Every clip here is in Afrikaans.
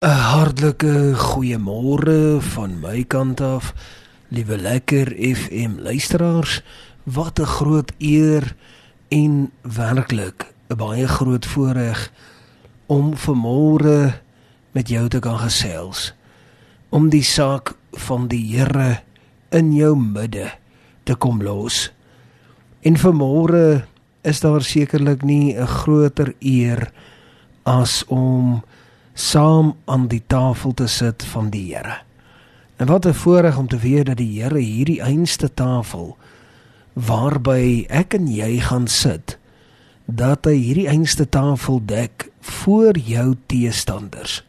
'n Hartlike goeiemôre van my kant af, liewe lekker FM luisteraars. Wat 'n groot eer en werklik 'n baie groot voorreg om vanmôre met jou te kan gesels om die saak van die Here in jou midde te kom los. En vanmôre is daar sekerlik nie 'n groter eer as om saam aan die tafel te sit van die Here. En wat 'n voorreg om te weet dat die Here hierdie einste tafel waarby ek en jy gaan sit, dat hy hierdie einste tafel dek voor jou teestanders.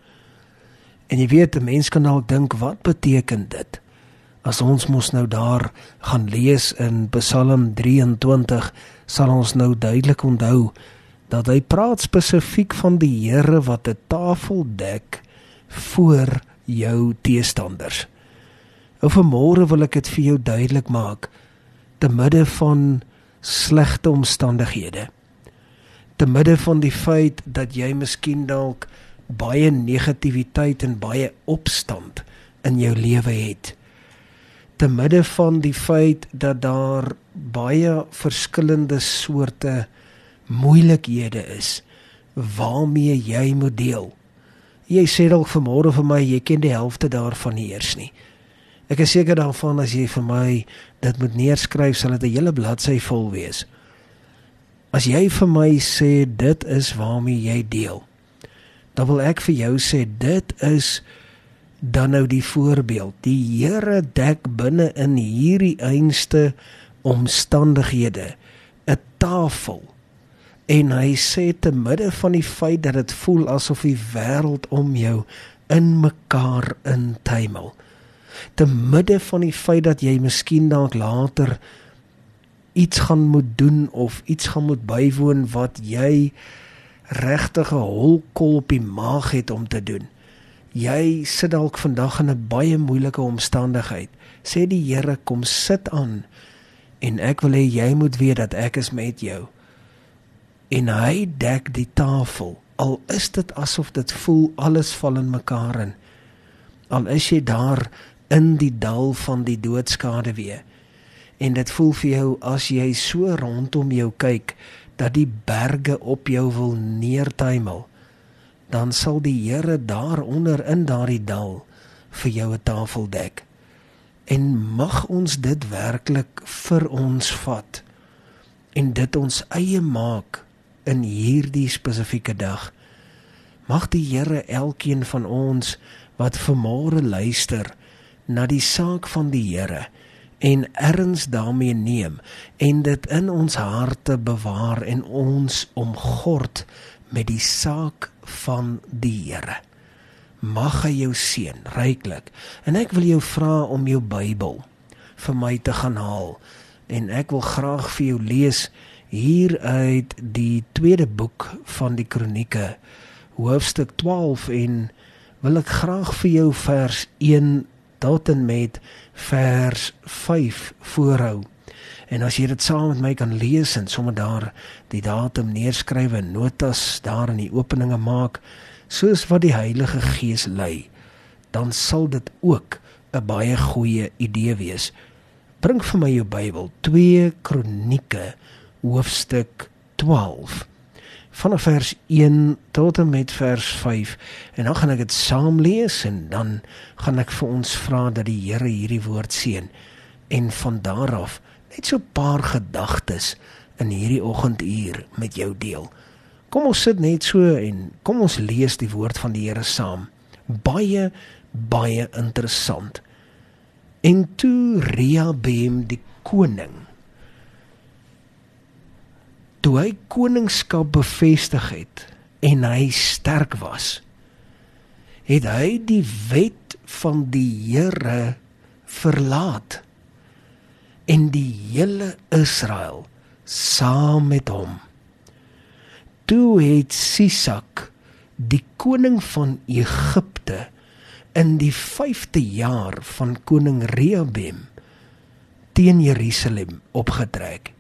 En jy weet, 'n mens kan dalk dink, wat beteken dit? As ons mos nou daar gaan lees in Psalm 23, sal ons nou duidelik onthou dat hy praat spesifiek van die Here wat 'n tafel dek voor jou teestanders. Ou vanmôre wil ek dit vir jou duidelik maak te midde van slegte omstandighede. Te midde van die feit dat jy miskien dalk baie negatiwiteit en baie opstand in jou lewe het. Te midde van die feit dat daar baie verskillende soorte moeilikhede is waarmee jy moet deel. Jy sê dalk vanmôre vir my jy ken die helfte daarvan nie eers nie. Ek is seker daarvan as jy vir my dit moet neerskryf sal dit 'n hele bladsy vol wees. As jy vir my sê dit is waarmee jy deel, dan wil ek vir jou sê dit is dan nou die voorbeeld. Die Here dek binne in hierdie einste omstandighede 'n tafel En hy sê te midde van die feit dat dit voel asof die wêreld om jou in mekaar intuimel. Te midde van die feit dat jy miskien dalk later iets gaan moet doen of iets gaan moet bywoon wat jy regtig 'n holkol op die maag het om te doen. Jy sit dalk vandag in 'n baie moeilike omstandigheid. Sê die Here kom sit aan en ek wil hê jy moet weet dat ek is met jou en hy dek die tafel. Al is dit asof dit voel alles val in mekaar in. Al is jy daar in die dal van die doodskade weer. En dit voel vir jou as jy so rondom jou kyk dat die berge op jou wil neertuimel dan sal die Here daaronder in daardie dal vir jou 'n tafel dek. En mag ons dit werklik vir ons vat en dit ons eie maak in hierdie spesifieke dag. Mag die Here elkeen van ons wat vanmôre luister na die saak van die Here en erns daarmee neem en dit in ons harte bewaar en ons omgord met die saak van die Here. Mag hy jou seën ryklik. En ek wil jou vra om jou Bybel vir my te gaan haal en ek wil graag vir jou lees hier uit die tweede boek van die kronieke hoofstuk 12 en wil ek graag vir jou vers 1 tot en met vers 5 voorhou. En as jy dit saam met my kan lees en sommer daar die datum neerskryf en notas daar in die openinge maak soos wat die Heilige Gees lei, dan sal dit ook 'n baie goeie idee wees. Bring vir my jou Bybel, 2 Kronieke hoofstuk 12 vanaf vers 1 tot en met vers 5 en dan gaan ek dit saam lees en dan gaan ek vir ons vra dat die Here hierdie woord seën en van daar af net so 'n paar gedagtes in hierdie oggenduur met jou deel. Kom ons sit net so en kom ons lees die woord van die Here saam. Baie baie interessant. En toe Rehabem die koning toe hy koningskap bevestig het en hy sterk was het hy die wet van die Here verlaat en die hele Israel saam met hom. Toe het Sisak die koning van Egipte in die 5de jaar van koning Rehoboam teen Jerusalem opgetrek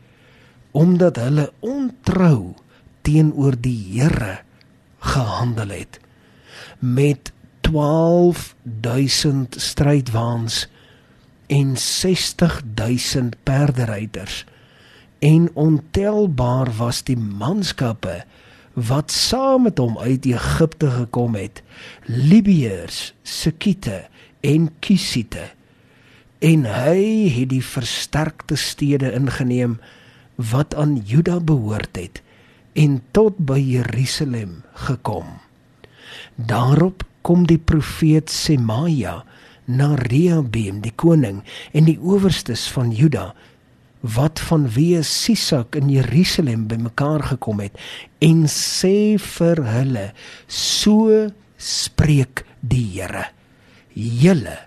omdat hulle ontrou teenoor die Here gehandel het met 12000 strydwaans en 60000 perderyters en ontelbaar was die manskappe wat saam met hom uit Egipte gekom het Libiërs, Sekite en Kisite en hy het die versterkte stede ingeneem wat aan Juda behoort het en tot by Jerusalem gekom. Daarop kom die profeet Semaja na Rehoboam die koning en die owerstes van Juda wat van wie Sisak in Jerusalem bymekaar gekom het en sê vir hulle so spreek die Here. Julle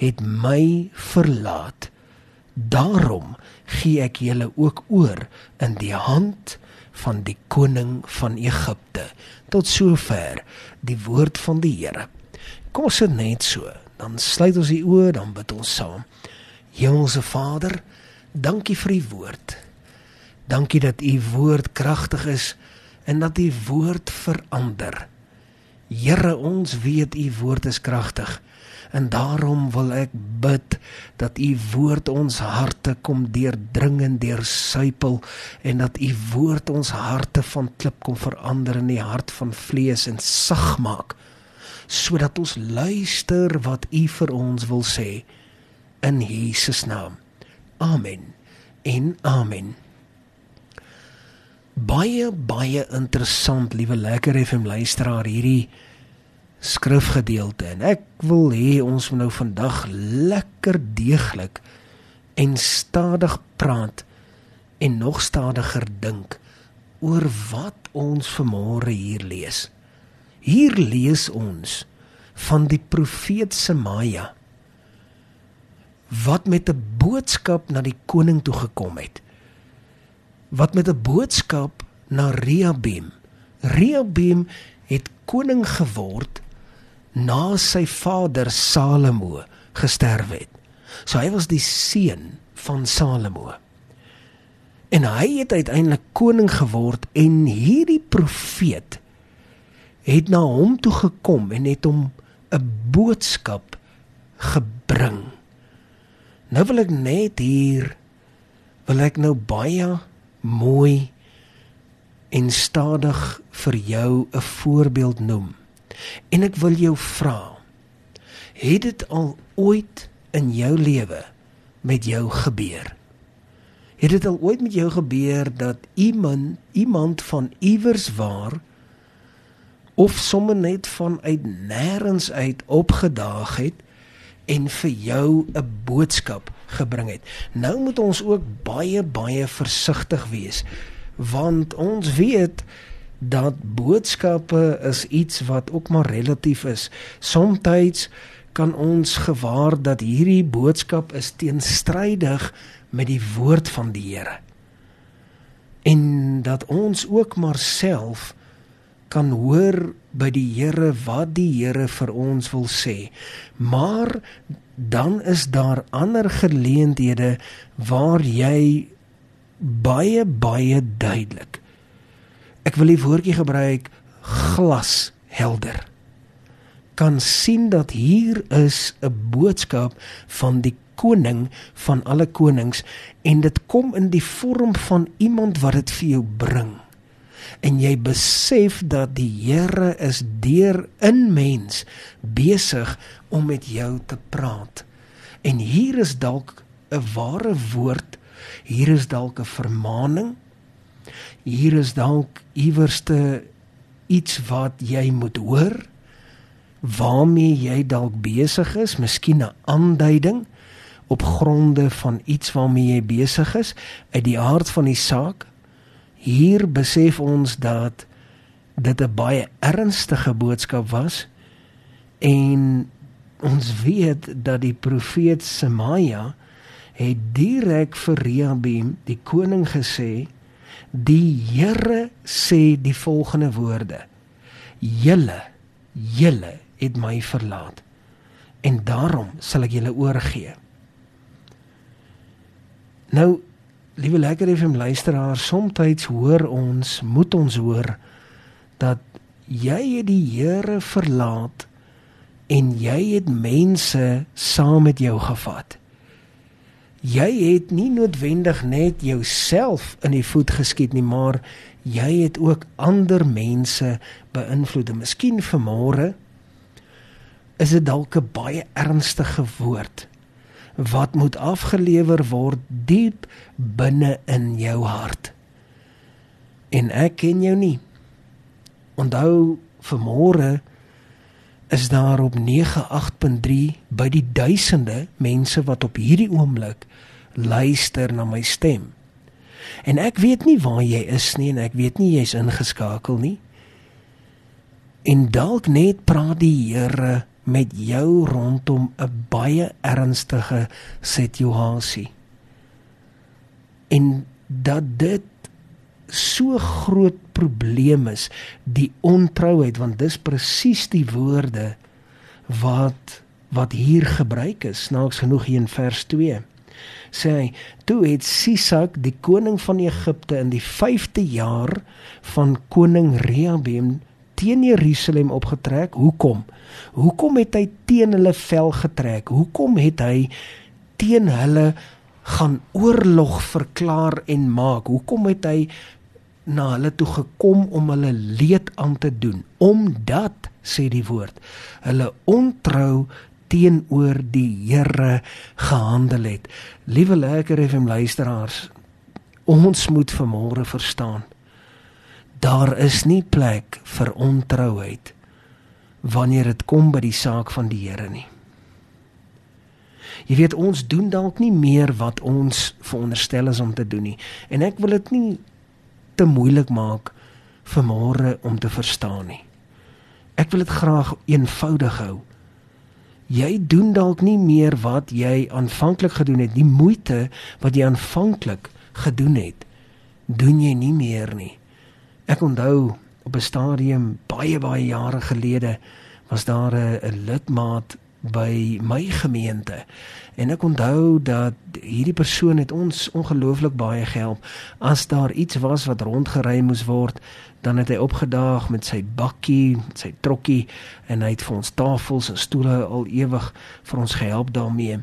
het my verlaat. Daarom gee ek julle ook oor in die hand van die koning van Egipte. Tot sover die woord van die Here. Kom ons sit net so. Dan sluit ons die oë dan bid ons saam. Hemelse Vader Dankie vir u woord. Dankie dat u woord kragtig is en dat u woord verander. Here, ons weet u woord is kragtig en daarom wil ek bid dat u woord ons harte kom deurdring en deursuipel en dat u woord ons harte van klip kom verander in die hart van vlees en sag maak sodat ons luister wat u vir ons wil sê in Jesus naam. Amen. En amen. Baie baie interessant, liewe lekker FM luisteraar, hierdie skrifgedeelte. En ek wil hê ons moet nou vandag lekker deeglik en stadig praat en nog stadiger dink oor wat ons vanmôre hier lees. Hier lees ons van die profeet Semaja wat met 'n boodskap na die koning toe gekom het. Wat met 'n boodskap na Rehoboam. Rehoboam het koning geword na sy vader Salomo gesterf het. So hy was die seun van Salomo. En hy het uiteindelik koning geword en hierdie profeet het na hom toe gekom en het hom 'n boodskap gebring. Nou wil ek net hier wil ek nou baie mooi en stadig vir jou 'n voorbeeld noem. En ek wil jou vra, het dit al ooit in jou lewe met jou gebeur? Het dit al ooit met jou gebeur dat iemand iemand van iewers waar of sommer net vanuit nêrens uit opgedaag het en vir jou 'n boodskap gebring het. Nou moet ons ook baie baie versigtig wees want ons weet dat boodskappe is iets wat ook maar relatief is. Somstyds kan ons gewaar dat hierdie boodskap is teenstrydig met die woord van die Here. En dat ons ook maar self kan hoor by die Here wat die Here vir ons wil sê. Maar dan is daar ander geleenthede waar jy baie baie duidelik. Ek wil die woordjie gebruik glashelder. Kan sien dat hier is 'n boodskap van die koning van alle konings en dit kom in die vorm van iemand wat dit vir jou bring en jy besef dat die Here is deur in mens besig om met jou te praat. En hier is dalk 'n ware woord, hier is dalk 'n vermaaning. Hier is dalk iewerste iets wat jy moet hoor waarmee jy dalk besig is, miskien 'n aanduiding op gronde van iets waarmee jy besig is uit die aard van die saak. Hier besef ons dat dit 'n baie ernstige boodskap was en ons weet dat die profeet Semaja het direk vir Rehoboam die koning gesê die Here sê die volgende woorde julle julle het my verlaat en daarom sal ek julle oorgee nou Liewe lekker FM luisteraar, soms hoor ons, moet ons hoor dat jy die Here verlaat en jy het mense saam met jou gevat. Jy het nie noodwendig net jouself in die voet geskiet nie, maar jy het ook ander mense beïnvloed. Miskien vanmôre is dit dalk 'n baie ernstige woord wat moet afgelewer word diep binne in jou hart. En ek ken jou nie. Onthou vanmôre is daar op 98.3 by die duisende mense wat op hierdie oomblik luister na my stem. En ek weet nie waar jy is nie en ek weet nie jy's ingeskakel nie. En dalk net praat die Here met jou rondom 'n baie ernstige situasie. En dat dit so groot probleem is, die ontrouheid want dis presies die woorde wat wat hier gebruik is, snaaks genoeg hier in vers 2. Sê hy, toe het Sisak, die koning van Egipte in die 5de jaar van koning Rehabeam teen Jerusalem opgetrek. Hoekom? Hoekom het hy teen hulle vel getrek? Hoekom het hy teen hulle gaan oorlog verklaar en maak? Hoekom het hy na hulle toe gekom om hulle leed aan te doen? Omdat sê die woord, hulle ontrou teenoor die Here gehandel het. Liewe lekker FM luisteraars, ons moet vanmôre verstaan. Daar is nie plek vir ontrouheid wanneer dit kom by die saak van die Here nie. Jy weet ons doen dalk nie meer wat ons veronderstel is om te doen nie en ek wil dit nie te moeilik maak vir môre om te verstaan nie. Ek wil dit graag eenvoudig hou. Jy doen dalk nie meer wat jy aanvanklik gedoen het, die moeite wat jy aanvanklik gedoen het, doen jy nie meer nie. Ek onthou op 'n stadium baie baie jare gelede was daar 'n lidmaat by my gemeente. En ek onthou dat hierdie persoon het ons ongelooflik baie gehelp. As daar iets was wat rondgery moes word dan het hy opgedaag met sy bakkie met sy trokkie en hy het vir ons tafels en stoele al ewig vir ons gehelp daarmee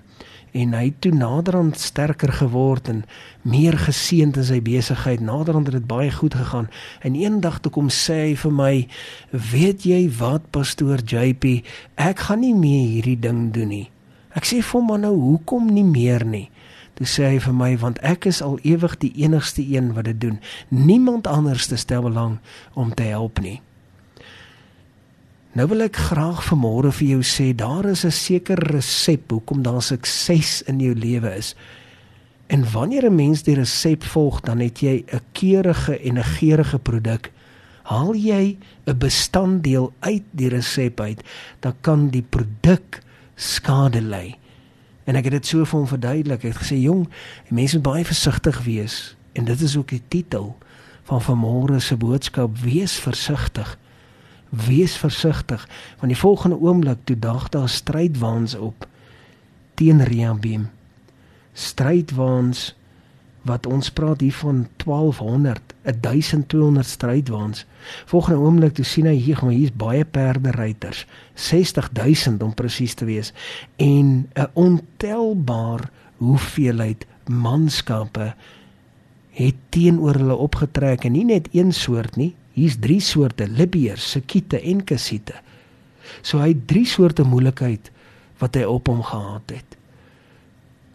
en hy het toe naderhand sterker geword en meer geseënd in sy besigheid. Naderhand het dit baie goed gegaan. En eendag toe kom sê hy vir my, "Weet jy wat, pastoor JP, ek gaan nie meer hierdie ding doen nie." Ek sê vir hom, "Maar nou hoekom nie meer nie?" Toe sê hy vir my, "Want ek is al ewig die enigste een wat dit doen. Niemand anders te stel belang om te help nie." Nou wil ek graag vanmôre vir jou sê daar is 'n sekere resep hoekom daar sukses in jou lewe is. En wanneer 'n mens die resep volg, dan het jy 'n keurige en 'n geurende produk. Haal jy 'n bestanddeel uit die resep uit, dan kan die produk skade ly. En ek het dit so vir hom verduidelik. Ek het gesê, "Jong, mense moet baie versigtig wees." En dit is ook die titel van vanmôre se boodskap: Wees versigtig wees versigtig want die volgende oomblik toe dag daar strydwaans op teen Rehabeam strydwaans wat ons praat hier van 1200 1200 strydwaans volgende oomblik toe sien hy hier maar hier's baie perde ruiters 60000 om presies te wees en 'n ontelbaar hoeveelheid manskappe het teenoor hulle opgetrek en nie net een soort nie Hier's drie soorte Libiërs, Sekite en Kassite. So hy het drie soorte moeilikheid wat hy op hom gehad het.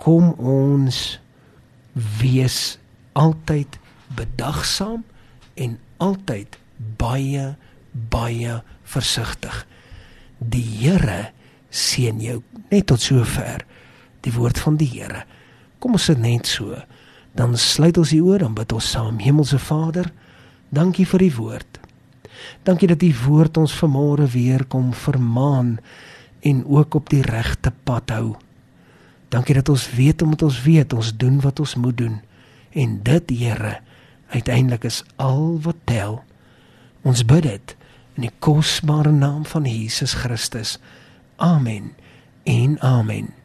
Kom ons wees altyd bedagsaam en altyd baie baie versigtig. Die Here seën jou net tot sover. Die woord van die Here. Kom ons sit net so. Dan sluit ons die oor en bid ons saam. Hemelse Vader, Dankie vir die woord. Dankie dat die woord ons vanmôre weer kom vermaan en ook op die regte pad hou. Dankie dat ons weet omdat ons weet ons doen wat ons moet doen en dit Here uiteindelik is al wat tel. Ons bid dit in die kosbare naam van Jesus Christus. Amen. En amen.